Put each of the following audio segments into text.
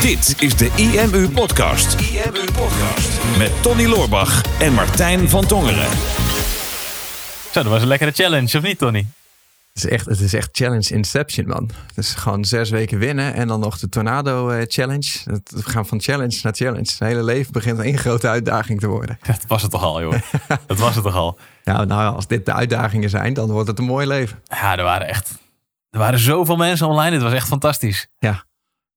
Dit is de IMU Podcast. IMU Podcast. Met Tony Loorbach en Martijn van Tongeren. Zo, dat was een lekkere challenge, of niet, Tony? Het is echt, het is echt challenge inception, man. Het is gewoon zes weken winnen en dan nog de tornado eh, challenge. Het- We gaan van challenge naar challenge. Het hele leven begint één grote uitdaging te worden. Dat was het toch al, joh. Dat was het toch al. Ja, nou, als dit de uitdagingen zijn, dan wordt het een mooi leven. Ja, er waren echt... Er waren zoveel mensen online. Het was echt fantastisch. Ja,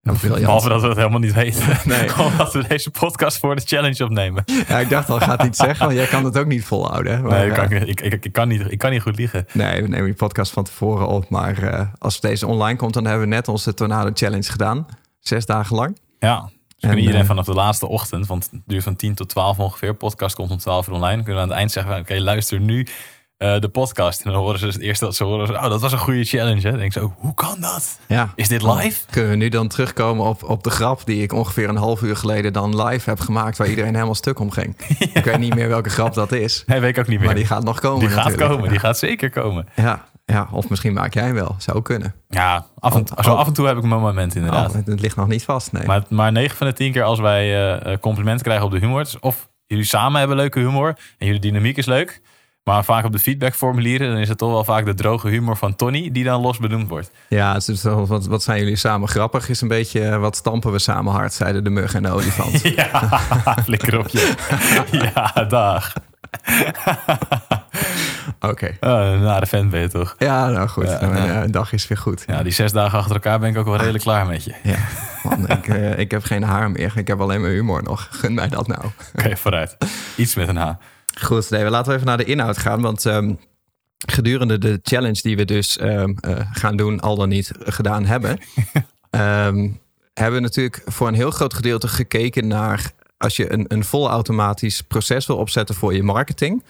ja. Behalve dat we het helemaal niet weten. Nee. Gewoon dat we deze podcast voor de challenge opnemen. Ja, ik dacht al, gaat iets zeggen, want jij kan het ook niet volhouden. Maar, Nee, ik kan, ik, ik, ik, kan niet, ik kan niet goed liegen. nee, we nemen die podcast van tevoren op. Maar eh, als deze online komt, dan hebben we net onze tornado challenge gedaan. Zes dagen lang. Ja. Dus En, kunnen iedereen eh, vanaf de laatste ochtend, want het duurt van 10 tot 12 ongeveer. Podcast komt om 12 uur online. Kunnen we aan het eind zeggen: Oké, luister nu eh, de podcast. En dan horen ze het eerste dat ze horen: ze, Oh, dat was een goede challenge. Hè? Dan denk ik zo: Hoe kan dat? Ja. Is dit live? Kunnen we nu dan terugkomen op, op de grap die ik ongeveer een half uur geleden dan live heb gemaakt, waar iedereen helemaal stuk om ging. Ik weet niet meer welke grap dat is, Nee, weet ik ook niet meer. maar die gaat nog komen. Die gaat natuurlijk. komen, die gaat zeker komen. Ja, ja, of misschien maak jij wel. Zou kunnen. Ja, af en, Want- zo af en toe heb ik mijn moment inderdaad. Oh, het, ligt nog niet vast, nee. Maar, maar 9 van de 10 keer als wij eh, complimenten krijgen op de humor. Of jullie samen hebben leuke humor en jullie dynamiek is leuk. Maar vaak op de feedbackformulieren, dan is het toch wel vaak de droge humor van Tony die dan los benoemd wordt. Ja, het is wel- wat, wat zijn jullie samen grappig? Is een beetje eh, wat stampen we samen hard, zeiden de mug en de olifant. Ja, flikker op je. Ja, dag. Oké. Oh, een nare fan ben je toch? Ja, nou goed. Nou, ja, een dag is weer goed. Ja, die zes dagen achter elkaar ben ik ook wel redelijk klaar met je. Ja, man, ik, eh, ik heb geen haar meer. Ik heb alleen mijn humor nog. Gun mij dat nou. Oké, vooruit. Iets met een H. Goed, nee, laten we even naar de inhoud gaan. Want ehm, gedurende de challenge die we dus ehm, eh, gaan doen, al dan niet gedaan hebben, ehm, hebben we natuurlijk voor een heel groot gedeelte gekeken naar als je een, een vol automatisch proces wil opzetten voor je marketing.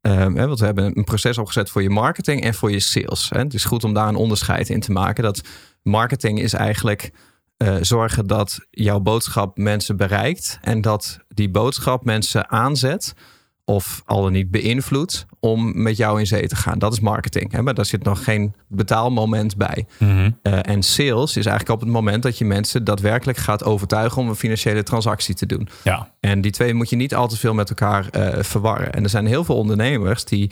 Ehm, hè, want we hebben een proces opgezet voor je marketing en voor je sales. Hè. Het is goed om daar een onderscheid in te maken. Dat marketing is eigenlijk eh, zorgen dat jouw boodschap mensen bereikt en dat die boodschap mensen aanzet of al dan niet beïnvloedt om met jou in zee te gaan. Dat is marketing. Hè? Maar daar zit nog geen betaalmoment bij. Mhm. Eh, en sales is eigenlijk op het moment dat je mensen daadwerkelijk gaat overtuigen om een financiële transactie te doen. Ja, En die twee moet je niet al te veel met elkaar eh, verwarren. En er zijn heel veel ondernemers die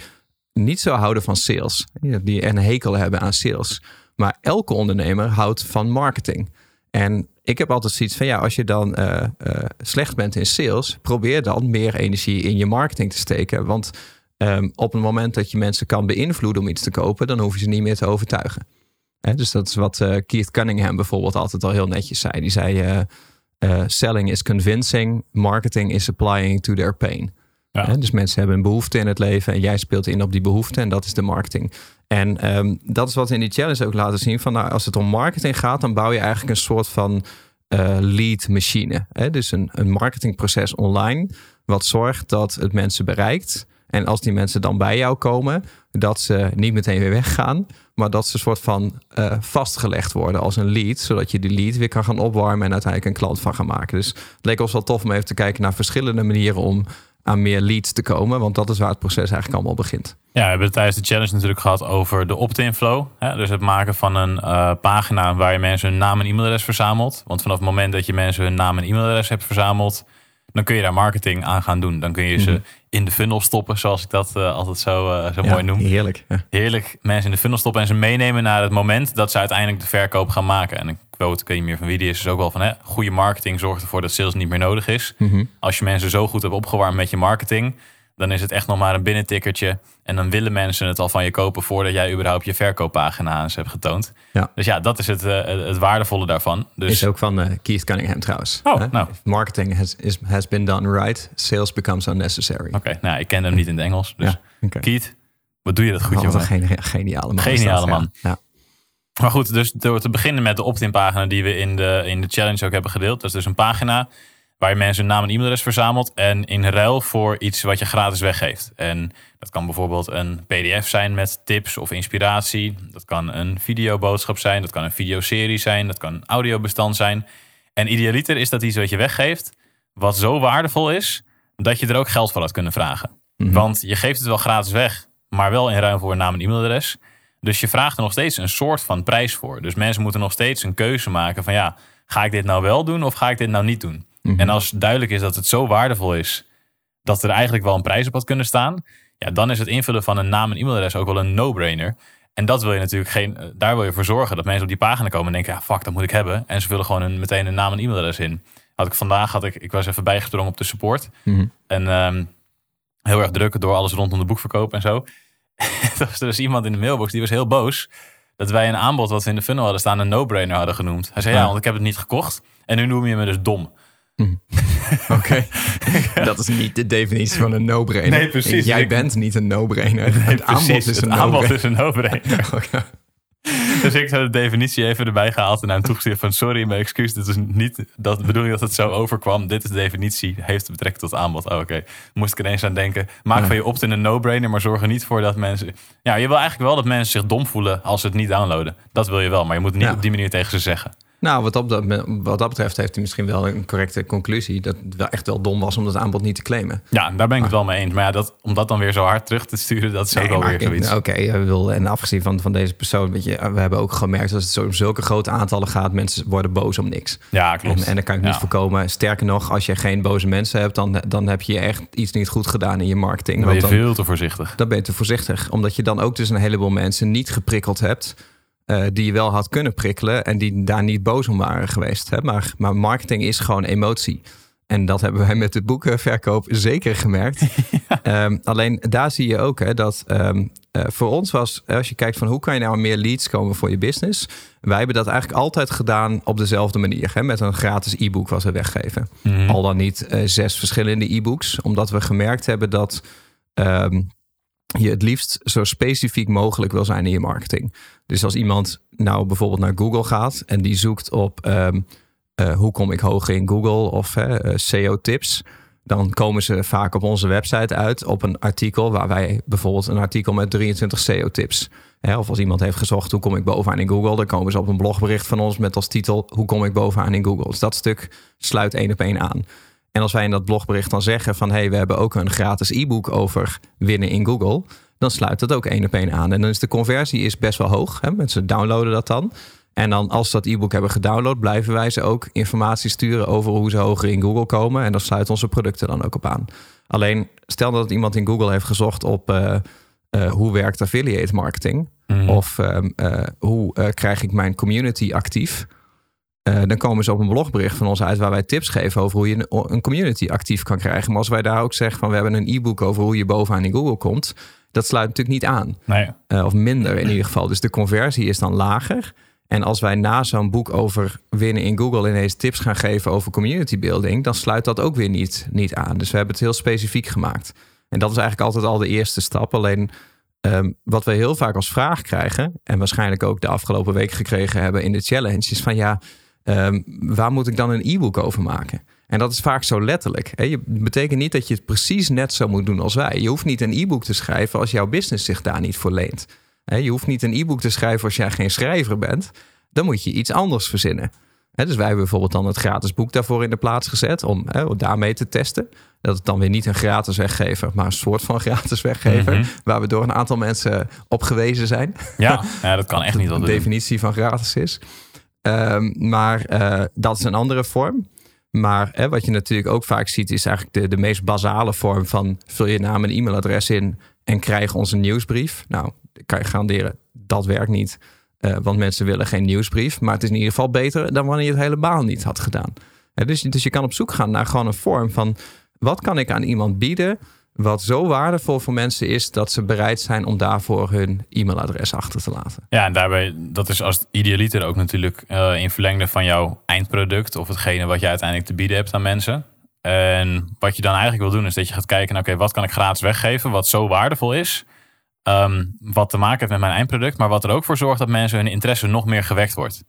niet zo houden van sales. Die een hekel hebben aan sales. Maar elke ondernemer houdt van marketing. En ik heb altijd zoiets van ja, als je dan eh, eh, slecht bent in sales, probeer dan meer energie in je marketing te steken. Want ehm, op het moment dat je mensen kan beïnvloeden om iets te kopen, dan hoef je ze niet meer te overtuigen. Hè, dus dat is wat eh, Keith Cunningham bijvoorbeeld altijd al heel netjes zei. Die zei: selling is convincing, marketing is applying to their pain. Hè, dus mensen hebben een behoefte in het leven en jij speelt in op die behoefte en dat is de marketing. En ehm, dat is wat we in die challenge ook laten zien. Van, nou, als het om marketing gaat, dan bouw je eigenlijk een soort van eh, lead machine. Hè? Dus een, een marketingproces online, wat zorgt dat het mensen bereikt. En als die mensen dan bij jou komen, dat ze niet meteen weer weggaan, maar dat ze een soort van eh, vastgelegd worden als een lead, zodat je die lead weer kan gaan opwarmen en uiteindelijk een klant van gaan maken. Dus het leek ons wel tof om even te kijken naar verschillende manieren om aan meer leads te komen, want dat is waar het proces eigenlijk allemaal begint. Ja, we hebben het tijdens de challenge natuurlijk gehad over de opt-in flow. Hè? Dus het maken van een eh, pagina waar je mensen hun naam en e-mailadres verzamelt. Want vanaf het moment dat je mensen hun naam en e-mailadres hebt verzameld, dan kun je daar marketing aan gaan doen. Dan kun je ze in de funnel stoppen, zoals ik dat eh, altijd zo, eh, zo Ja, mooi noem. Heerlijk. Ja. Heerlijk mensen in de funnel stoppen en ze meenemen naar het moment dat ze uiteindelijk de verkoop gaan maken. En quote, ik weet niet meer van wie die is, is ook wel van hè, goede marketing zorgt ervoor dat sales niet meer nodig is. Als je mensen zo goed hebt opgewarmd met je marketing, dan is het echt nog maar een binnentikkertje. En dan willen mensen het al van je kopen voordat jij überhaupt je verkooppagina aan ze hebt getoond. Ja. Dus ja, dat is het, eh, het waardevolle daarvan. Dus Is ook van eh, Keith Cunningham trouwens. Oh, Hè? nou. If Marketing has, is, has been done right. Sales becomes unnecessary. oké, nou, ik ken hem niet in het Engels. Dus Ja. Keith, wat doe je dat goed, Wat een jongen. geni- geniale man. Geniale man. Ja. Maar goed, dus door te beginnen met de opt-in pagina die we in de, in de challenge ook hebben gedeeld. Dat is dus een pagina waar je mensen hun naam en e-mailadres verzamelt. En in ruil voor iets wat je gratis weggeeft. En dat kan bijvoorbeeld een pdf zijn met tips of inspiratie. Dat kan een videoboodschap zijn. Dat kan een videoserie zijn. Dat kan een audiobestand zijn. En idealiter is dat iets wat je weggeeft. Wat zo waardevol is dat je er ook geld voor had kunnen vragen. Want je geeft het wel gratis weg. Maar wel in ruil voor een naam en e-mailadres. Dus je vraagt er nog steeds een soort van prijs voor. Dus mensen moeten nog steeds een keuze maken van ja, ga ik dit nou wel doen of ga ik dit nou niet doen? Mhm. En als duidelijk is dat het zo waardevol is dat er eigenlijk wel een prijs op had kunnen staan, ja, dan is het invullen van een naam en e-mailadres ook wel een no-brainer. En dat wil je natuurlijk geen, eh, daar wil je voor zorgen dat mensen op die pagina komen en denken, ja, fuck, dat moet ik hebben. En ze vullen gewoon een, meteen een naam en e-mailadres in. Had ik vandaag, had ik, ik was even bijgesprongen op de support. Mhm. En ehm, heel erg druk door alles rondom de boekverkoop en zo. er was dus iemand in de mailbox die was heel boos dat wij een aanbod wat we in de funnel hadden staan een no-brainer hadden genoemd. Hij zei ja, Ja. want ik heb het niet gekocht en nu noem je me dus dom. Oké. dat is niet de definitie van een no-brainer. Nee, precies. Jij Ik- bent niet een no-brainer. het aanbod Precies, is een aanbod no-brainer. is een no-brainer. Oké. dus ik heb de definitie even erbij gehaald en naar hem toegestuurd van sorry, mijn excuus, dit is niet dat de bedoeling dat het zo overkwam. Dit is de definitie, heeft betrekking tot aanbod. Oh, Oké, moest ik ineens aan denken. Maak Ja. van je opt-in een no-brainer, maar zorg er niet voor dat mensen... Ja, je wil eigenlijk wel dat mensen zich dom voelen als ze het niet downloaden. Dat wil je wel, maar je moet het niet Ja. op die manier tegen ze zeggen. Nou, wat dat, wat dat betreft heeft hij misschien wel een correcte conclusie. Dat het wel echt wel dom was om dat aanbod niet te claimen. Ja, daar ben ik het wel mee eens. Maar ja, dat, om dat dan weer zo hard terug te sturen, dat is ook Nee, wel weer zoiets. Oké, en afgezien van, van deze persoon, weet je, we hebben ook gemerkt dat het zo om zulke grote aantallen gaat, mensen worden boos om niks. Ja, klopt. En, en dat kan ik niet Ja. voorkomen. Sterker nog, als je geen boze mensen hebt, dan, dan heb je echt iets niet goed gedaan in je marketing. Dan ben je dan, veel te voorzichtig. dan ben je te voorzichtig. Omdat je dan ook dus een heleboel mensen niet geprikkeld hebt. Eh, die je wel had kunnen prikkelen en die daar niet boos om waren geweest. Hè? Maar, maar marketing is gewoon emotie. En dat hebben wij met de boekenverkoop zeker gemerkt. Ehm, alleen daar zie je ook hè, dat ehm, eh, voor ons was, als je kijkt van hoe kan je nou meer leads komen voor je business. Wij hebben dat eigenlijk altijd gedaan op dezelfde manier. Hè, met een gratis e-book wat we weggeven. Mhm. Al dan niet eh, zes verschillende e-books. Omdat we gemerkt hebben dat ehm, je het liefst zo specifiek mogelijk wil zijn in je marketing. Dus als iemand nou bijvoorbeeld naar Google gaat en die zoekt op ehm, eh, hoe kom ik hoger in Google of eh, SEO-tips, dan komen ze vaak op onze website uit op een artikel waar wij bijvoorbeeld een artikel met 23 SEO-tips. Of als iemand heeft gezocht hoe kom ik bovenaan in Google, dan komen ze op een blogbericht van ons met als titel hoe kom ik bovenaan in Google. Dus dat stuk sluit één op één aan. En als wij in dat blogbericht dan zeggen van hé, hey, we hebben ook een gratis e-book over winnen in Google, dan sluit dat ook één op één aan. En dan is de conversie is best wel hoog. Hè? Mensen downloaden dat dan. En dan als ze dat e-book hebben gedownload, blijven wij ze ook informatie sturen over hoe ze hoger in Google komen. En dan sluiten onze producten dan ook op aan. Alleen stel dat iemand in Google heeft gezocht op eh, eh, hoe werkt affiliate marketing. Mhm. Of ehm, eh, hoe krijg ik mijn community actief? Eh, dan komen ze op een blogbericht van ons uit waar wij tips geven over hoe je een, community actief kan krijgen. Maar als wij daar ook zeggen van we hebben een e-book over hoe je bovenaan in Google komt, dat sluit natuurlijk niet aan. Nee. Eh, of minder in ieder geval. Dus de conversie is dan lager. En als wij na zo'n boek over winnen in Google ineens tips gaan geven over community building, dan sluit dat ook weer niet, niet aan. Dus we hebben het heel specifiek gemaakt. En dat is eigenlijk altijd al de eerste stap. Alleen ehm, wat we heel vaak als vraag krijgen, en waarschijnlijk ook de afgelopen week gekregen hebben in de challenge, is van ja, ehm, waar moet ik dan een e-book over maken? En dat is vaak zo letterlijk. Hè? Je betekent niet dat je het precies net zo moet doen als wij. Je hoeft niet een e-book te schrijven als jouw business zich daar niet voor leent. Hè, Je hoeft niet een e-book te schrijven als jij geen schrijver bent. Dan moet je iets anders verzinnen. Hè, Dus wij hebben bijvoorbeeld dan het gratis boek daarvoor in de plaats gezet om om daarmee te testen. Dat het dan weer niet een gratis weggever, maar een soort van gratis weggever. Mhm. Waar we door een aantal mensen op gewezen zijn. Ja, ja, dat kan echt niet wat de definitie van gratis is. Ehm, maar eh, dat is een andere vorm. Maar hè, wat je natuurlijk ook vaak ziet, is eigenlijk de, de meest basale vorm van vul je naam en e-mailadres in en krijg onze nieuwsbrief. Nou, kan je garanderen, dat werkt niet. Eh, want mensen willen geen nieuwsbrief. Maar het is in ieder geval beter dan wanneer je het helemaal niet had gedaan. Dus, dus je kan op zoek gaan naar gewoon een vorm van wat kan ik aan iemand bieden wat zo waardevol voor mensen is dat ze bereid zijn om daarvoor hun e-mailadres achter te laten. Ja, en daarbij, dat is als idealiter ook natuurlijk eh, in verlengde van jouw eindproduct of hetgene wat je uiteindelijk te bieden hebt aan mensen. En wat je dan eigenlijk wil doen, is dat je gaat kijken oké, wat kan ik gratis weggeven, wat zo waardevol is, ehm, wat te maken heeft met mijn eindproduct, maar wat er ook voor zorgt dat mensen hun interesse nog meer gewekt wordt.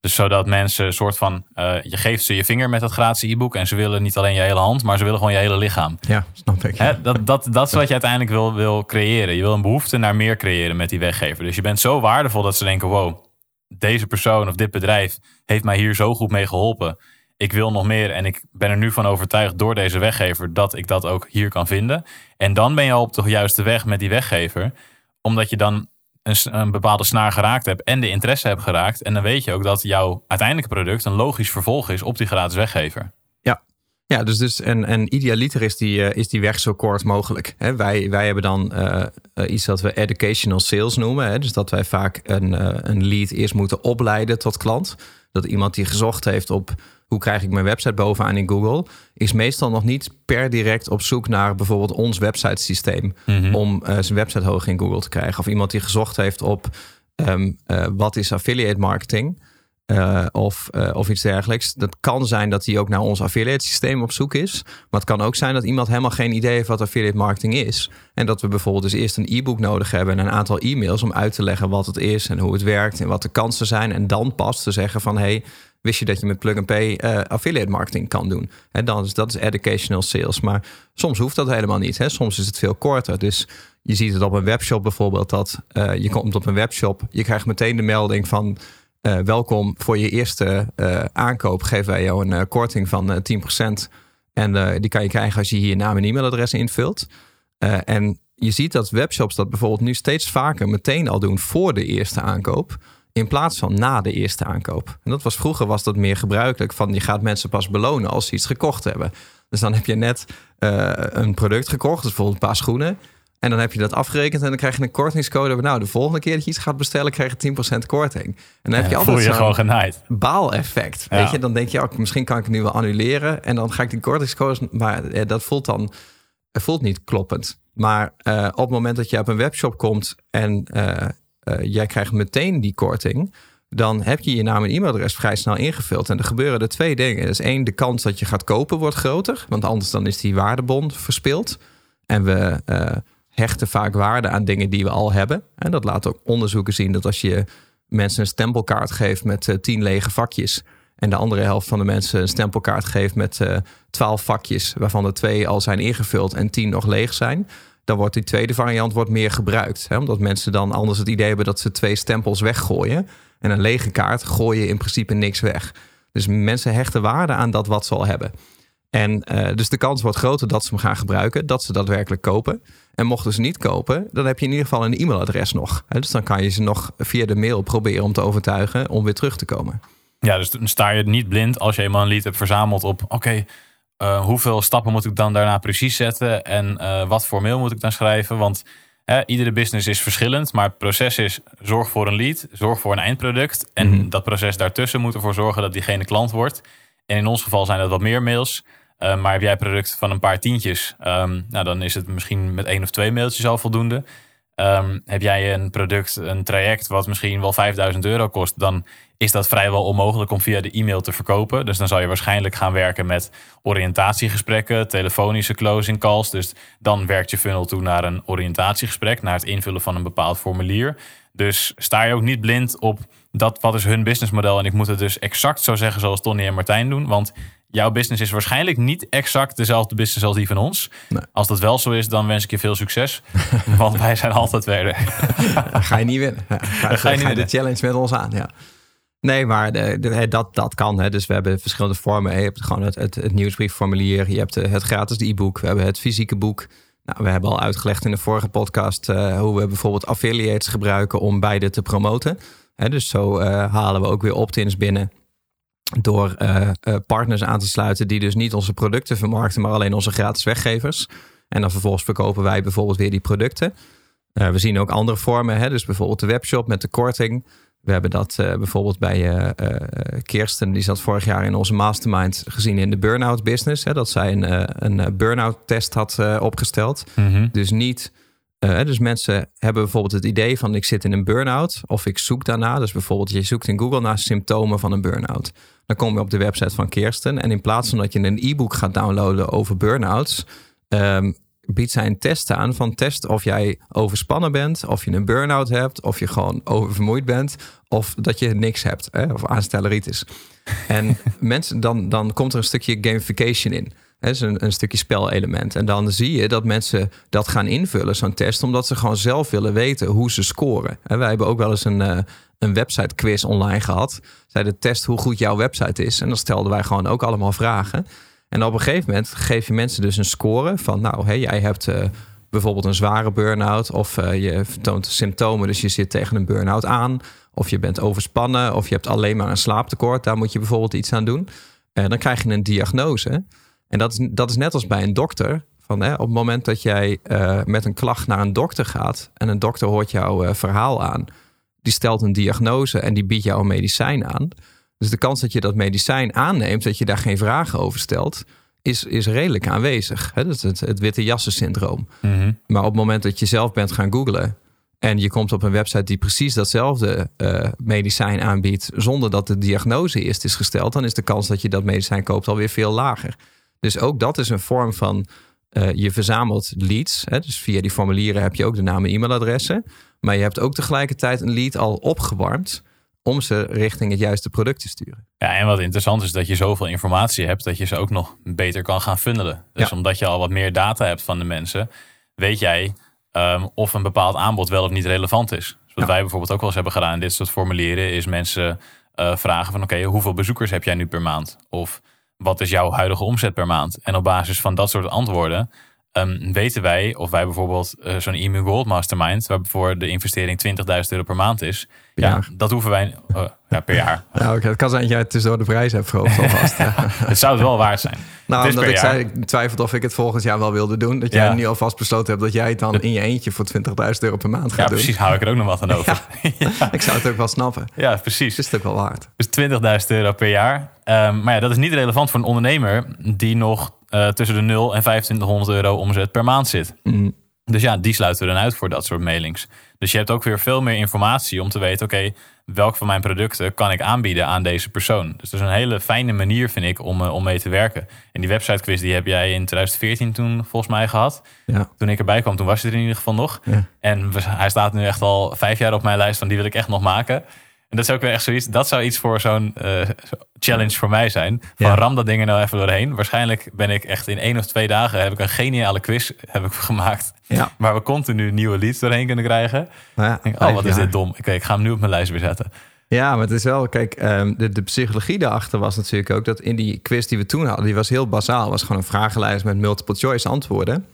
Dus zodat mensen een soort van, eh, je geeft ze je vinger met dat gratis e-book en ze willen niet alleen je hele hand, maar ze willen gewoon je hele lichaam. Ja, snap ik. Hè, dat, dat, dat is wat je uiteindelijk wil, wil creëren. Je wil een behoefte naar meer creëren met die weggever. Dus je bent zo waardevol dat ze denken: wow, deze persoon of dit bedrijf heeft mij hier zo goed mee geholpen. Ik wil nog meer en ik ben er nu van overtuigd door deze weggever dat ik dat ook hier kan vinden. En dan ben je al op de juiste weg met die weggever, omdat je dan een, bepaalde snaar geraakt hebt en de interesse hebt geraakt. En dan weet je ook dat jouw uiteindelijke product een logisch vervolg is op die gratis weggever. Ja, ja dus, dus en, en idealiter is die, uh, is die weg zo kort mogelijk. Hè, wij, wij hebben dan uh, iets dat we educational sales noemen. Hè, dus dat wij vaak een, een lead eerst moeten opleiden tot klant. Dat iemand die gezocht heeft op hoe krijg ik mijn website bovenaan in Google, is meestal nog niet per direct op zoek naar bijvoorbeeld ons websitesysteem mm om uh, zijn website hoog in Google te krijgen. Of iemand die gezocht heeft op um, uh, wat is affiliate marketing. Uh, of, of iets dergelijks. Dat kan zijn dat hij ook naar ons affiliate systeem op zoek is. Maar het kan ook zijn dat iemand helemaal geen idee heeft wat affiliate marketing is. En dat we bijvoorbeeld dus eerst een e-book nodig hebben en een aantal e-mails om uit te leggen wat het is en hoe het werkt en wat de kansen zijn. En dan pas te zeggen van hey, wist je dat je met Plug and Pay uh, affiliate marketing kan doen. En dan is dat is educational sales. Maar soms hoeft dat helemaal niet. Soms is het veel korter. Dus je ziet het op een webshop bijvoorbeeld dat uh, je komt op een webshop, je krijgt meteen de melding van uh, welkom voor je eerste aankoop geven wij jou een korting van 10%. En die kan je krijgen als je hier je naam en e-mailadres invult. en je ziet dat webshops dat bijvoorbeeld nu steeds vaker meteen al doen voor de eerste aankoop in plaats van na de eerste aankoop. En dat was vroeger was dat meer gebruikelijk van je gaat mensen pas belonen als ze iets gekocht hebben. Dus dan heb je net uh, een product gekocht, dus bijvoorbeeld een paar schoenen. En dan heb je dat afgerekend en dan krijg je een kortingscode. Nou, de volgende keer dat je iets gaat bestellen, krijg je 10% korting. En dan heb je altijd voel je gewoon genaaid. Baal-effect. Ja. Weet je, dan denk je, ook, misschien kan ik het nu wel annuleren. En dan ga ik die kortingscode, maar eh, dat voelt dan het voelt niet kloppend. Maar uh, op het moment dat je op een webshop komt en uh, jij krijgt meteen die korting, dan heb je je naam en e-mailadres vrij snel ingevuld. En er gebeuren er twee dingen. Dus één, de kans dat je gaat kopen wordt groter, want anders dan is die waardebon verspild. En we uh, hechten vaak waarde aan dingen die we al hebben. En dat laat ook onderzoeken zien dat als je mensen een stempelkaart geeft met uh, tien lege vakjes. En de andere helft van de mensen een stempelkaart geeft met twaalf vakjes, waarvan er twee al zijn ingevuld en tien nog leeg zijn dan wordt die tweede variant wordt meer gebruikt. Hè? Omdat mensen dan anders het idee hebben dat ze twee stempels weggooien. En een lege kaart gooi je in principe niks weg. Dus mensen hechten waarde aan dat wat ze al hebben. En uh, dus de kans wordt groter dat ze hem gaan gebruiken, dat ze daadwerkelijk kopen. En mochten ze niet kopen, dan heb je in ieder geval een e-mailadres nog. Dus dan kan je ze nog via de mail proberen om te overtuigen om weer terug te komen. Ja, dus dan sta je niet blind als je eenmaal een lead hebt verzameld op... oké, uh, hoeveel stappen moet ik dan daarna precies zetten en uh, wat voor mail moet ik dan schrijven? Want hè, iedere business is verschillend, maar het proces is zorg voor een lead, zorg voor een eindproduct. En mm -hmm. dat proces daartussen moet ervoor zorgen dat diegene klant wordt. En in ons geval zijn dat wat meer mails. Uh, maar heb jij product van een paar tientjes, um, nou, dan is het misschien met één of twee mailtjes al voldoende. Um, heb jij een product, een traject wat misschien wel 5000 euro kost, dan is dat vrijwel onmogelijk om via de e-mail te verkopen. Dus dan zal je waarschijnlijk gaan werken met oriëntatiegesprekken, telefonische closing calls. Dus dan werkt je funnel toe naar een oriëntatiegesprek, naar het invullen van een bepaald formulier. Dus sta je ook niet blind op dat wat is hun businessmodel. En ik moet het dus exact zo zeggen zoals Tony en Martijn doen. Want jouw business is waarschijnlijk niet exact dezelfde business als die van ons. Nee. Als dat wel zo is, dan wens ik je veel succes. want wij zijn altijd verder. ga je niet winnen. Ga, ga, ga je, niet de challenge met ons aan, ja. Nee, maar de, de, dat, dat kan. Hè. Dus we hebben verschillende vormen. Je hebt gewoon het, het, het nieuwsbriefformulier. Je hebt het gratis e-book. We hebben het fysieke boek. Nou, we hebben al uitgelegd in de vorige podcast uh, hoe we bijvoorbeeld affiliates gebruiken om beide te promoten. Hè, dus zo uh, halen we ook weer opt-ins binnen door uh, partners aan te sluiten die dus niet onze producten vermarkten, maar alleen onze gratis weggevers. En dan vervolgens verkopen wij bijvoorbeeld weer die producten. we zien ook andere vormen, hè, dus bijvoorbeeld de webshop met de korting. We hebben dat uh, bijvoorbeeld bij Kirsten, die zat vorig jaar in onze mastermind gezien in de burn-out business. Hè, dat zij een, een burn-out test had opgesteld. Mm -hmm. Dus niet. Dus mensen hebben bijvoorbeeld het idee van ik zit in een burn-out of ik zoek daarna. Dus bijvoorbeeld je zoekt in Google naar symptomen van een burn-out. Dan kom je op de website van Kirsten en in plaats van dat je een e-book gaat downloaden over burn-outs, um, biedt zij een test aan van test of jij overspannen bent, of je een burn-out hebt, of je gewoon oververmoeid bent, of dat je niks hebt, of aanstelleritis. En mensen, dan, dan komt er een stukje gamification in. Hè, dus een, een stukje spelelement. En dan zie je dat mensen dat gaan invullen, zo'n test, omdat ze gewoon zelf willen weten hoe ze scoren. En wij hebben ook wel eens een, uh, een website quiz online gehad. Zij de test hoe goed jouw website is. En dan stelden wij gewoon ook allemaal vragen. En op een gegeven moment geef je mensen dus een score van, nou, hey, jij hebt uh, bijvoorbeeld een zware burn-out of uh, je vertoont symptomen, dus je zit tegen een burn-out aan, of je bent overspannen, of je hebt alleen maar een slaaptekort, daar moet je bijvoorbeeld iets aan doen. Uh, dan krijg je een diagnose. En dat is, dat is net als bij een dokter. Van, hè, op het moment dat jij uh, met een klacht naar een dokter gaat en een dokter hoort jouw verhaal aan, die stelt een diagnose en die biedt jou een medicijn aan. Dus de kans dat je dat medicijn aanneemt, dat je daar geen vragen over stelt, is, is redelijk aanwezig. Hè? Dat is het, het witte jassen syndroom. Mhm. Maar op het moment dat je zelf bent gaan googlen en je komt op een website die precies datzelfde uh, medicijn aanbiedt, zonder dat de diagnose eerst is gesteld, dan is de kans dat je dat medicijn koopt alweer veel lager. Dus ook dat is een vorm van uh, je verzamelt leads. Hè? Dus via die formulieren heb je ook de naam en e-mailadressen. Maar je hebt ook tegelijkertijd een lead al opgewarmd om ze richting het juiste product te sturen. Ja, en wat interessant is dat je zoveel informatie hebt dat je ze ook nog beter kan gaan funnelen. Dus Ja. omdat je al wat meer data hebt van de mensen, weet jij um, of een bepaald aanbod wel of niet relevant is. Dus wat Ja. wij bijvoorbeeld ook wel eens hebben gedaan in dit soort formulieren, is mensen uh, vragen van oké, okay, hoeveel bezoekers heb jij nu per maand? Of wat is jouw huidige omzet per maand? En op basis van dat soort antwoorden um, weten wij of wij bijvoorbeeld uh, zo'n Emu Gold Mastermind, waarvoor de investering 20.000 euro per maand is. Per ja, jaar. dat hoeven wij uh, ja, per jaar. Nou, oké, het kan zijn dat jij het tussendoor de prijs hebt verhoogd alvast. ja. Het zou het wel waard zijn. Nou, omdat ik zei, ik twijfelde of ik het volgend jaar wel wilde doen. Dat jij Ja. nu alvast besloten hebt dat jij het dan in je eentje voor 20.000 euro per maand gaat Ja, doen. precies. Hou ik er ook nog wat aan over. Ja, Ik zou het ook wel snappen. ja precies. Het is het ook wel waard. Dus 20.000 euro per jaar. Um, maar ja, dat is niet relevant voor een ondernemer die nog uh, tussen de 0 en 2500 euro omzet per maand zit. Mm. Dus ja, die sluiten we dan uit voor dat soort mailings. Dus je hebt ook weer veel meer informatie om te weten: oké, okay, welk van mijn producten kan ik aanbieden aan deze persoon? Dus dat is een hele fijne manier, vind ik, om, uh, om mee te werken. En die website quiz die heb jij in 2014 toen volgens mij gehad. Ja. Toen ik erbij kwam, toen was je er in ieder geval nog. Ja. En hij staat nu echt al vijf jaar op mijn lijst van die wil ik echt nog maken. En dat is ook weer echt zoiets. Dat zou iets voor zo'n uh, challenge voor mij zijn. Van Ja. ram dat ding er nou even doorheen. Waarschijnlijk ben ik echt in één of twee dagen heb ik een geniale quiz heb ik gemaakt. Ja. Waar we continu nieuwe leads doorheen kunnen krijgen. Nou ja, Ik denk, oh, wat is dit dom. Oké, ik ga hem nu op mijn lijst weer zetten. Ja, maar het is wel, kijk, ehm, de, de psychologie daarachter was natuurlijk ook dat in die quiz die we toen hadden, die was heel bazaal. was gewoon een vragenlijst met multiple choice antwoorden.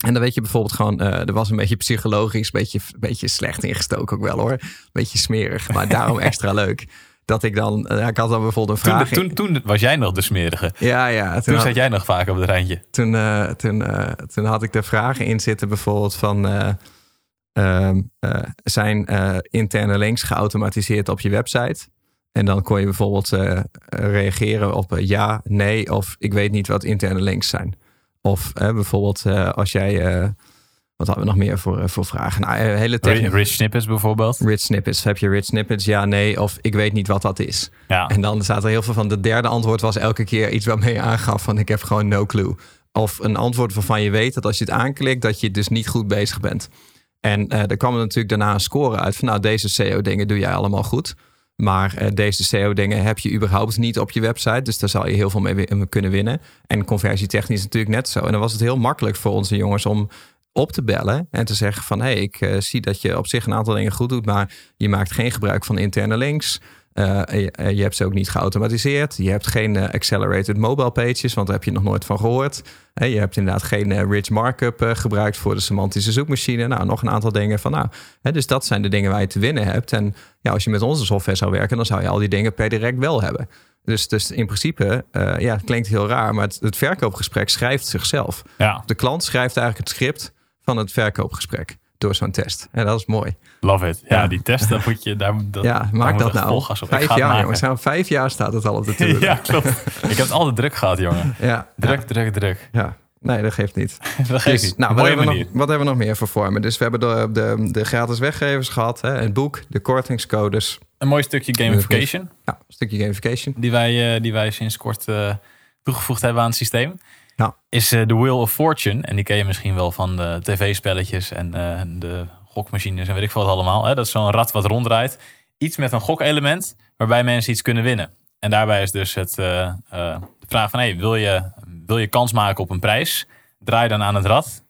En dan weet je bijvoorbeeld gewoon, eh, er was een beetje psychologisch, een beetje, beetje slecht ingestoken ook wel hoor. Een beetje smerig, maar daarom extra leuk. Dat ik dan, eh, ik had dan bijvoorbeeld een vraag. toen, toen was jij nog de smerige. ja, ja. Toen, Toen had, zat jij nog vaak op het randje. toen, eh, toen, toen had ik de vragen in zitten bijvoorbeeld van... eh, ehm, eh, zijn interne links geautomatiseerd op je website? En dan kon je bijvoorbeeld reageren op ja, nee of ik weet niet wat interne links zijn. Of bijvoorbeeld eh, als jij... eh, wat hadden we nog meer voor, eh, voor vragen? Nou, hele technische... Rich snippets bijvoorbeeld. Rich snippets. Heb je rich snippets? Ja, nee. Of ik weet niet wat dat is. Ja. En dan staat er heel veel van. De derde antwoord was elke keer iets waarmee je aangaf van ik heb gewoon no clue. Of een antwoord waarvan je weet dat als je het aanklikt, dat je dus niet goed bezig bent. En er kwam er natuurlijk daarna een score uit van nou, deze SEO-dingen doe jij allemaal goed. Maar eh, deze SEO-dingen heb je überhaupt niet op je website. Dus daar zal je heel veel mee kunnen winnen. En conversietechnisch natuurlijk net zo. En dan was het heel makkelijk voor onze jongens om op te bellen en te zeggen van... hé, hey, ik eh, zie dat je op zich een aantal dingen goed doet... maar je maakt geen gebruik van interne links... Uh, je, je, hebt ze ook niet geautomatiseerd. Je hebt geen uh, accelerated mobile pages, want daar heb je nog nooit van gehoord. je hebt inderdaad geen rich markup gebruikt voor de semantische zoekmachine. Nou, nog een aantal dingen van nou. dus dat zijn de dingen waar je te winnen hebt. En ja, als je met onze software zou werken, dan zou je al die dingen per direct wel hebben. Dus, dus in principe, ja, het klinkt heel raar, maar het, het verkoopgesprek schrijft zichzelf. Ja. De klant schrijft eigenlijk het script van het verkoopgesprek door zo'n test. En dat is mooi. Love it. Ja, Ja. die test, dat moet je... Daar, dat, ja, daar maak dat nou. Vijf jaar, jongens. Nou, vijf jaar staat het al op de tour. Ja, klopt. Ik heb het altijd druk gehad, jongen. ja, Druk, druk, druk. ja. Nee, dat geeft niet. Dat geeft Dus, niet. nou, wat, hebben nog, wat hebben we nog meer voor vormen? Dus we hebben de, de, de gratis weggevers gehad, hè, het boek, de kortingscodes. Een mooi stukje gamification. Ja, een stukje gamification. Die wij, uh, die wij sinds kort uh, toegevoegd hebben aan het systeem. Ja. Is uh, de Wheel of Fortune. En die ken je misschien wel van de tv-spelletjes en uh, de gokmachines en weet ik veel wat allemaal. Hè? Dat is zo'n rad wat ronddraait. Iets met een gokelement waarbij mensen iets kunnen winnen. En daarbij is dus het, de vraag van... Hey, wil, je, wil je kans maken op een prijs? Draai dan aan het rad.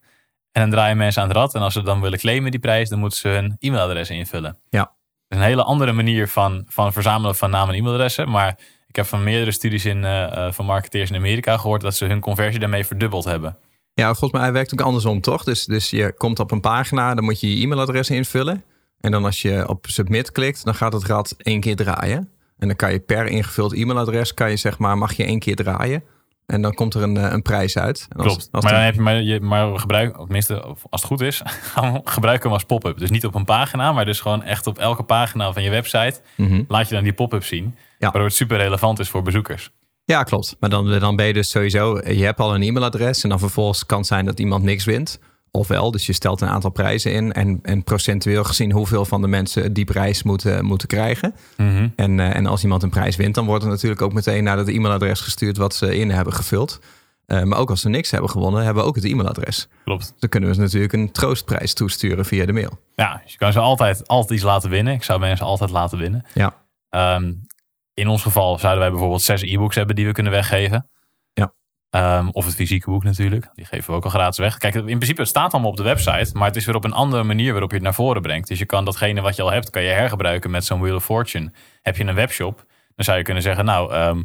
En dan draaien mensen aan het rad. En als ze dan willen claimen die prijs, dan moeten ze hun e-mailadres invullen. Ja. Dat is een hele andere manier van, van verzamelen van namen en e-mailadressen. Maar ik heb van meerdere studies in, uh, van marketeers in Amerika gehoord dat ze hun conversie daarmee verdubbeld hebben. Ja, volgens mij werkt het ook andersom, toch? Dus, dus je komt op een pagina, dan moet je je e-mailadres invullen. En dan als je op submit klikt, dan gaat het rad één keer draaien. En dan kan je per ingevuld e-mailadres, kan je zeg maar, mag je één keer draaien. En dan komt er een, eh, een prijs uit. Als- Klopt. als maar dan- heb je maar, je, maar of tenminste, als het goed is, gebruiken hem als pop-up. Dus niet op een pagina, maar dus gewoon echt op elke pagina van je website Mhm. laat je dan die pop-up zien. Waardoor het super relevant is voor bezoekers. Ja, klopt. Maar dan, dan ben je dus sowieso, je hebt al een e-mailadres en dan vervolgens kan het zijn dat iemand niks wint. Ofwel, dus je stelt een aantal prijzen in en, en procentueel gezien hoeveel van de mensen die prijs moeten, moeten krijgen. Mhm. En, eh, en als iemand een prijs wint, dan wordt er natuurlijk ook meteen naar het e-mailadres gestuurd wat ze in hebben gevuld. Eh, maar ook als ze niks hebben gewonnen, hebben we ook het e-mailadres. Klopt. Dan kunnen we ze natuurlijk een troostprijs toesturen via de mail. Ja, dus je kan ze altijd, altijd iets laten winnen. Ik zou mensen altijd laten winnen. Ja. Ehm, in ons geval zouden wij bijvoorbeeld zes e-books hebben die we kunnen weggeven. Ehm, of het fysieke boek natuurlijk. Die geven we ook al gratis weg. Kijk, in principe het staat allemaal op de website. Maar het is weer op een andere manier waarop je het naar voren brengt. Dus je kan datgene wat je al hebt, kan je hergebruiken met zo'n Wheel of Fortune. Heb je een webshop, dan zou je kunnen zeggen... nou, ehm,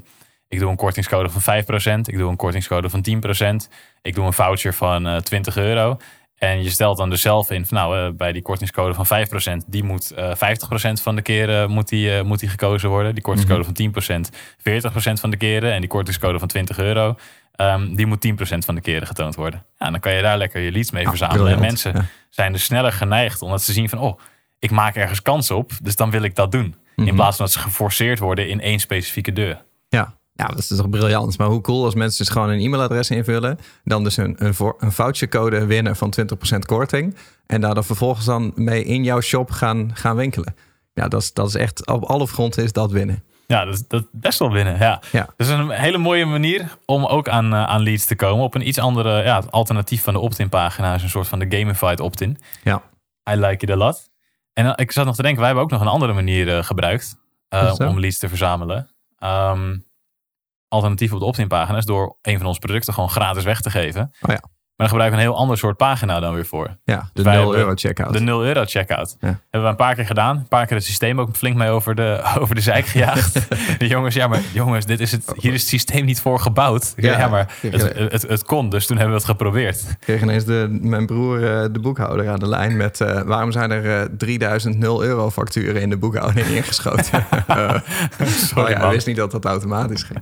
ik doe een kortingscode van 5%. Ik doe een kortingscode van 10%. Ik doe een voucher van eh 20 euro. En je stelt dan dus zelf in, van, nou, eh, bij die kortingscode van 5%, die moet eh 50% van de keren moet die, eh, moet die gekozen worden. Die kortingscode van 10%, 40% van de keren. En die kortingscode van 20 euro, ehm, die moet 10% van de keren getoond worden. Ja, dan kan je daar lekker je leads mee verzamelen. En mensen Ja. zijn dus sneller geneigd, omdat ze zien van, oh, ik maak ergens kans op, dus dan wil ik dat doen. In plaats van dat ze geforceerd worden in één specifieke deur. Ja. ja, dat is toch briljant. Maar hoe cool als mensen dus gewoon een e-mailadres invullen. Dan dus een, een, voor, een vouchercode winnen van 20% korting. En daar dan vervolgens dan mee in jouw shop gaan, gaan winkelen. Ja, dat is, dat is echt, op alle fronten is dat winnen. Ja, dat is, dat best wel winnen. Ja. Ja. Dat is een hele mooie manier om ook aan, eh, aan leads te komen. Op een iets andere ja, alternatief van de opt-in pagina. is een soort van de gamified opt-in. Ja. I like it a lot. En eh, ik zat nog te denken, wij hebben ook nog een andere manier eh, gebruikt. om leads te verzamelen. Ehm, alternatief op de opt-in pagina is door een van onze producten gewoon gratis weg te geven. Oh ja. Maar dan gebruiken we een heel ander soort pagina dan weer voor. Ja, de Wij 0 hebben euro checkout. De 0 euro checkout. Ja. Hebben we een paar keer gedaan. Een paar keer het systeem ook flink mee over de, over de zijk gejaagd. de jongens, ja, maar jongens, dit is het, hier is het systeem niet voor gebouwd. Ja, Ja. maar het, het, het kon, dus toen hebben we het geprobeerd. Ik kreeg ineens de, mijn broer, eh, de boekhouder, aan de lijn met... eh, waarom zijn er eh, 3000 0 euro facturen in de boekhouding ingeschoten? Eh, Sorry, oh ja, wist niet dat dat automatisch ging.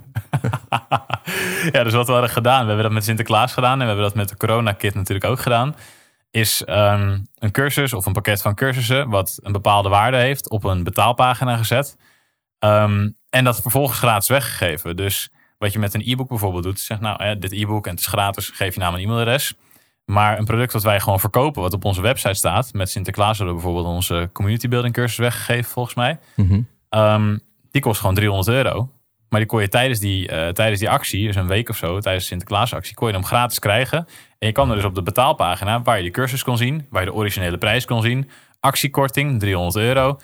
ja, dus wat we hadden gedaan, we hebben dat met Sinterklaas gedaan en we hebben dat met de Corona Kit natuurlijk ook gedaan. Is ehm, een cursus of een pakket van cursussen wat een bepaalde waarde heeft op een betaalpagina gezet. Ehm, en dat vervolgens gratis weggegeven. Dus wat je met een e-book bijvoorbeeld doet, zegt nou, eh, dit e-book en het is gratis, geef je naam en e-mailadres. Maar een product wat wij gewoon verkopen, wat op onze website staat, met Sinterklaas hebben we bijvoorbeeld onze community building cursus weggegeven volgens mij. Mhm. Ehm, die kost gewoon 300 euro. Maar die kon je tijdens die, eh, tijdens die actie, dus een week of zo, tijdens de Sinterklaasactie, kon je hem gratis krijgen. En je kwam er dus op de betaalpagina, waar je de cursus kon zien, waar je de originele prijs kon zien. Actiekorting, 300 euro.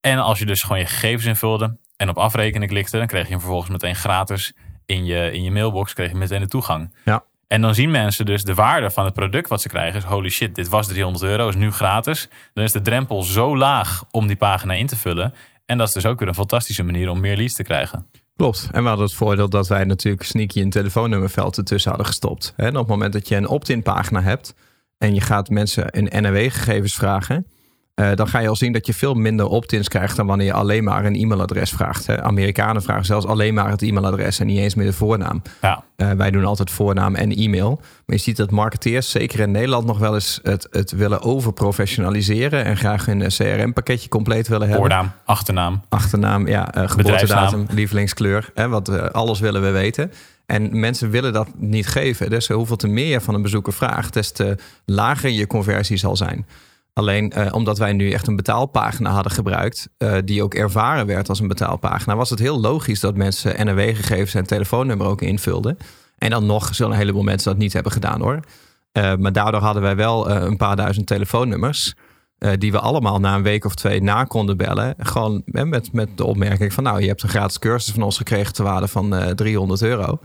En als je dus gewoon je gegevens invulde en op afrekenen klikte, dan kreeg je hem vervolgens meteen gratis in je, in je mailbox, kreeg je meteen de toegang. Ja. En dan zien mensen dus de waarde van het product wat ze krijgen. Is holy shit, dit was 300 euro, is nu gratis. Dan is de drempel zo laag om die pagina in te vullen. En dat is dus ook weer een fantastische manier om meer leads te krijgen. Klopt. En we hadden het voordeel dat wij natuurlijk sneaky een telefoonnummerveld ertussen hadden gestopt. En op het moment dat je een opt-in pagina hebt en je gaat mensen een NRW-gegevens vragen, eh, dan ga je al zien dat je veel minder opt-ins krijgt dan wanneer je alleen maar een e-mailadres vraagt. Hè. Amerikanen vragen zelfs alleen maar het e-mailadres en niet eens meer de voornaam. Ja, Eh, wij doen altijd voornaam en e-mail. Maar je ziet dat marketeers, zeker in Nederland, nog wel eens het, het willen overprofessionaliseren en graag een CRM-pakketje compleet willen hebben voornaam, achternaam. achternaam, ja, eh, geboortedatum, lievelingskleur. Hè, wat eh, alles willen we weten. En mensen willen dat niet geven. Dus hoeveel te meer je van een bezoeker vraagt, des te lager je conversie zal zijn. Alleen eh, omdat wij nu echt een betaalpagina hadden gebruikt, eh, die ook ervaren werd als een betaalpagina, was het heel logisch dat mensen NRW-gegevens en telefoonnummer ook invulden. En dan nog zullen een heleboel mensen dat niet hebben gedaan hoor. Eh, maar daardoor hadden wij wel een paar duizend telefoonnummers. die we allemaal na een week of twee na konden bellen. Gewoon met, met de opmerking van... nou, je hebt een gratis cursus van ons gekregen... ter waarde van eh 300 euro.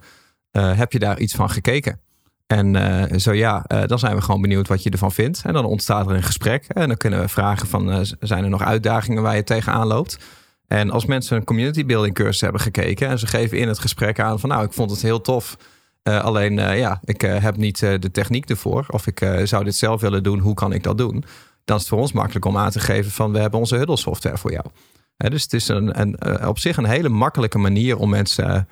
Heb je daar iets van gekeken? En eh, zo ja, eh, dan zijn we gewoon benieuwd wat je ervan vindt. En dan ontstaat er een gesprek. En dan kunnen we vragen van... eh, zijn er nog uitdagingen waar je tegenaan loopt? En als mensen een community building cursus hebben gekeken... en ze geven in het gesprek aan van... nou, ik vond het heel tof... Alleen ja, ik heb niet de techniek ervoor. Of ik zou dit zelf willen doen. Hoe kan ik dat doen? Dan is het voor ons makkelijk om aan te geven van we hebben onze huddle software voor jou. dus het is een, een, op zich een hele makkelijke manier om mensen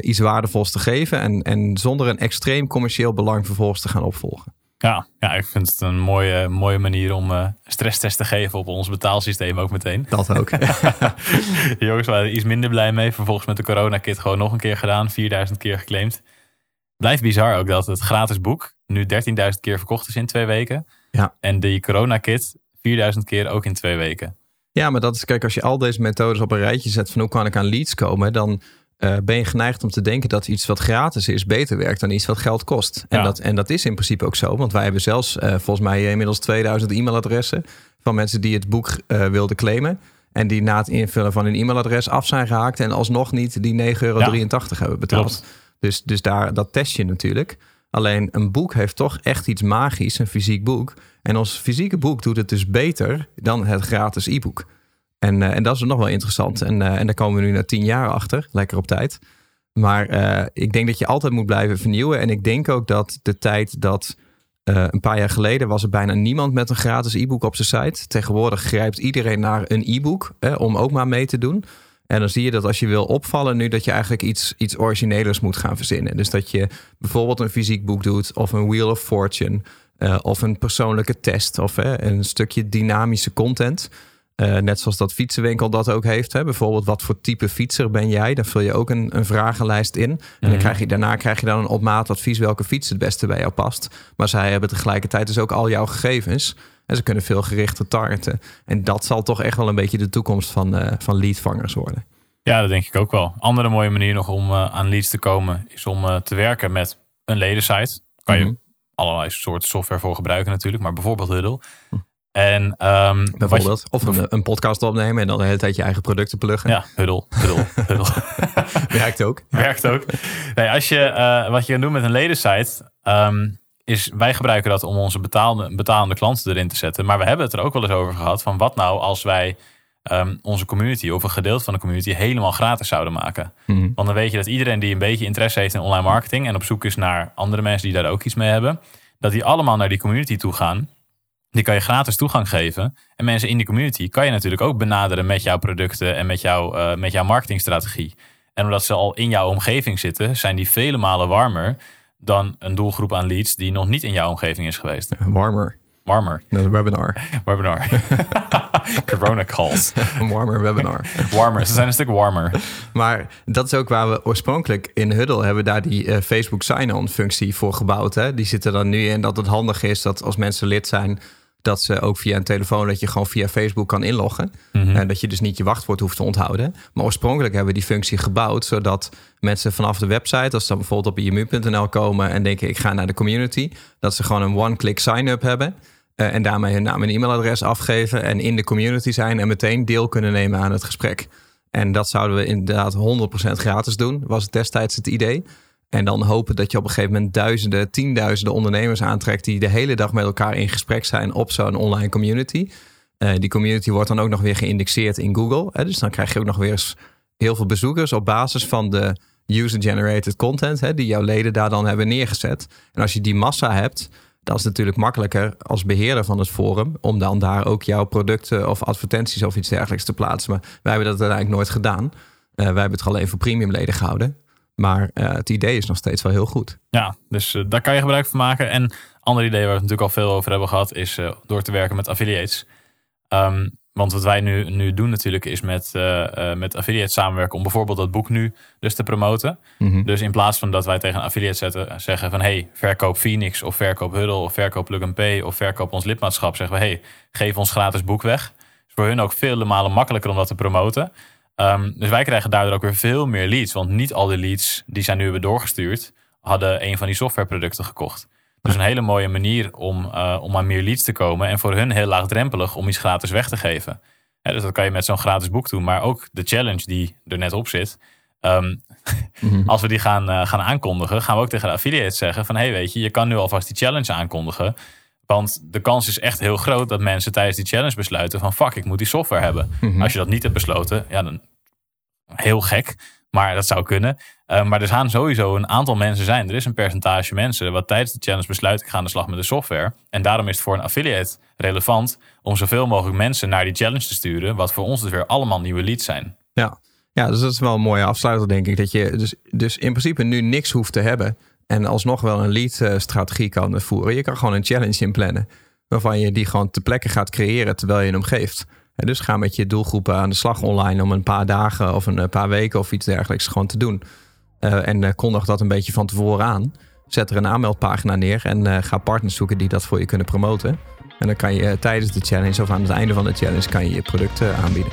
iets waardevols te geven. En, en zonder een extreem commercieel belang vervolgens te gaan opvolgen. Ja, ja, ik vind het een mooie, mooie manier om uh, stresstest te geven op ons betaalsysteem ook meteen. Dat ook. jongens waren iets minder blij mee. Vervolgens met de corona-kit gewoon nog een keer gedaan. 4000 keer geclaimd. Blijft bizar ook dat het gratis boek nu 13.000 keer verkocht is in twee weken. Ja. En die corona-kit 4000 keer ook in twee weken. Ja, maar dat is, kijk, als je al deze methodes op een rijtje zet van hoe kan ik aan leads komen, dan uh, ben je geneigd om te denken dat iets wat gratis is beter werkt dan iets wat geld kost. En, dat, en dat is in principe ook zo, want wij hebben zelfs uh, volgens mij inmiddels 2000 e-mailadressen van mensen die het boek uh, wilden claimen. En die na het invullen van hun e-mailadres af zijn gehaakt en alsnog niet die 9,83 euro ja. hebben betaald. Dus, dus daar, dat test je natuurlijk. Alleen een boek heeft toch echt iets magisch, een fysiek boek. En ons fysieke boek doet het dus beter dan het gratis e-book. En, uh, en dat is nog wel interessant. En, uh, en daar komen we nu na tien jaar achter. Lekker op tijd. Maar uh, ik denk dat je altijd moet blijven vernieuwen. En ik denk ook dat de tijd dat een paar jaar geleden was er bijna niemand met een gratis e-book op zijn site. Tegenwoordig grijpt iedereen naar een e-book om ook maar mee te doen. En dan zie je dat als je wil opvallen nu, dat je eigenlijk iets, iets originelers moet gaan verzinnen. Dus dat je bijvoorbeeld een fysiek boek doet of een Wheel of Fortune. of een persoonlijke test of een stukje dynamische content. Uh, net zoals dat fietsenwinkel dat ook heeft. Hè? Bijvoorbeeld, wat voor type fietser ben jij? Dan vul je ook een, een vragenlijst in. En dan mhm. krijg je, daarna krijg je dan een op maat advies welke fiets het beste bij jou past. Maar zij hebben tegelijkertijd dus ook al jouw gegevens. En ze kunnen veel gerichter targeten. En dat zal toch echt wel een beetje de toekomst van, uh, van leadvangers worden. Ja, dat denk ik ook wel. Andere mooie manier nog om uh, aan leads te komen... is om te werken met een ledensite. Kan je mm -hmm. allerlei soorten software voor gebruiken natuurlijk. Maar bijvoorbeeld Huddle. Hm. En, um, Bijvoorbeeld. of een, een, podcast opnemen en dan de hele tijd je eigen producten pluggen. Ja, huddel, huddel, huddel. Werkt ook. Werkt ook. Nee, als je, uh, wat je kan doen met een ledensite, um, is wij gebruiken dat om onze betaalde, betalende klanten erin te zetten. Maar we hebben het er ook wel eens over gehad van wat nou als wij um, onze community of een gedeelte van de community helemaal gratis zouden maken. Mm Want dan weet je dat iedereen die een beetje interesse heeft in online marketing en op zoek is naar andere mensen die daar ook iets mee hebben, dat die allemaal naar die community toe gaan die kan je gratis toegang geven. En mensen in die community kan je natuurlijk ook benaderen met jouw producten en met, jou, uh, met jouw marketingstrategie. En omdat ze al in jouw omgeving zitten, zijn die vele malen warmer dan een doelgroep aan leads die nog niet in jouw omgeving is geweest. Warmer. Warmer. een webinar. Webinar. Corona calls. Een warmer webinar. Warmer. Ze zijn een stuk warmer. Maar dat is ook waar we oorspronkelijk in Huddle hebben daar die uh, Facebook sign-on functie voor gebouwd. Hè? Die zitten dan nu in dat het handig is dat als mensen lid zijn dat ze ook via een telefoon, dat je gewoon via Facebook kan inloggen. En eh, dat je dus niet je wachtwoord hoeft te onthouden. Maar oorspronkelijk hebben we die functie gebouwd, zodat mensen vanaf de website, als ze dan bijvoorbeeld op imu.nl komen en denken ik ga naar de community, dat ze gewoon een one-click sign-up hebben. Uh, en daarmee hun naam en e-mailadres afgeven en in de community zijn en meteen deel kunnen nemen aan het gesprek. En dat zouden we inderdaad 100% gratis doen, was destijds het idee. En dan hopen dat je op een gegeven moment duizenden, tienduizenden ondernemers aantrekt die de hele dag met elkaar in gesprek zijn op zo'n online community. Uh, die community wordt dan ook nog weer geïndexeerd in Google. Hè? Dus dan krijg je ook nog weer heel veel bezoekers op basis van de user-generated content hè, die jouw leden daar dan hebben neergezet. En als je die massa hebt, dan is het natuurlijk makkelijker als beheerder van het forum om dan daar ook jouw producten of advertenties of iets dergelijks te plaatsen. Maar wij hebben dat uiteindelijk nooit gedaan. Uh, wij hebben het alleen voor premiumleden gehouden. Maar uh, het idee is nog steeds wel heel goed. Ja, dus uh, daar kan je gebruik van maken. En ander idee waar we het natuurlijk al veel over hebben gehad, is uh, door te werken met affiliates. Um, want wat wij nu, nu doen natuurlijk is met, met affiliates samenwerken om bijvoorbeeld dat boek nu dus te promoten. Mm -hmm. Dus in plaats van dat wij tegen een affiliate zetten, zeggen van hey, verkoop Phoenix of verkoop Huddle of verkoop Plug and Pay of verkoop ons lidmaatschap, zeggen we hey, geef ons gratis boek weg. is voor hun ook vele malen makkelijker om dat te promoten. Um, dus wij krijgen daardoor ook weer veel meer leads. Want niet al die leads die zij nu hebben doorgestuurd, hadden een van die softwareproducten gekocht. Dus een hele mooie manier om, uh, om aan meer leads te komen. En voor hun heel laagdrempelig om iets gratis weg te geven. dus dat kan je met zo'n gratis boek doen. Maar ook de challenge die er net op zit. Um, mm-hmm. Als we die gaan, uh, gaan aankondigen, gaan we ook tegen de affiliates zeggen van... hey, weet je, je kan nu alvast die challenge aankondigen. Want de kans is echt heel groot dat mensen tijdens die challenge besluiten van... fuck, ik moet die software hebben. Mm-hmm. Als je dat niet hebt besloten, ja, dan heel gek. Maar dat zou kunnen. Uh, maar er gaan sowieso een aantal mensen zijn. Er is een percentage mensen wat tijdens de challenge besluit ik ga aan de slag met de software. En daarom is het voor een affiliate relevant om zoveel mogelijk mensen naar die challenge te sturen. Wat voor ons dus weer allemaal nieuwe leads zijn. Ja, ja dus dat is wel een mooie afsluiter denk ik. Dat je dus, dus in principe nu niks hoeft te hebben. En alsnog wel een lead strategie kan voeren. Je kan gewoon een challenge inplannen. Waarvan je die gewoon te plekke gaat creëren terwijl je hem geeft. Dus ga met je doelgroepen aan de slag online om een paar dagen of een eh, paar weken of iets dergelijks gewoon te doen. Uh, en uh, kondig dat een beetje van tevoren aan. Zet er een aanmeldpagina neer en ga partners zoeken die dat voor je kunnen promoten. En dan kan je tijdens de challenge of aan het einde van de challenge kan je je producten aanbieden.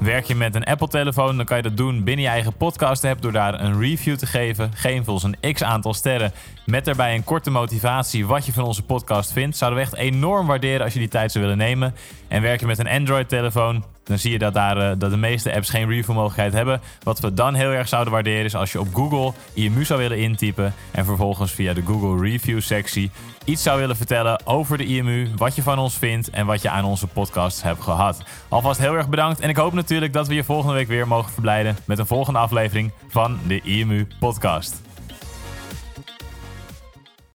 Werk je met een Apple-telefoon, dan kan je dat doen binnen je eigen podcast-app door daar een review te geven. Geef ons een x aantal sterren met daarbij een korte motivatie wat je van onze podcast vindt. Zouden we echt enorm waarderen als je die tijd zou willen nemen. En werk je met een Android-telefoon, dan zie je dat, daar, uh, dat de meeste apps geen review mogelijkheid hebben. Wat we dan heel erg zouden waarderen is als je op Google IMU zou willen intypen en vervolgens via de Google Review sectie iets zou willen vertellen over de IMU, wat je van ons vindt en wat je aan onze podcast hebt gehad. Alvast heel erg bedankt en ik hoop natuurlijk dat we je volgende week weer mogen verblijden met een volgende aflevering van de IMU podcast.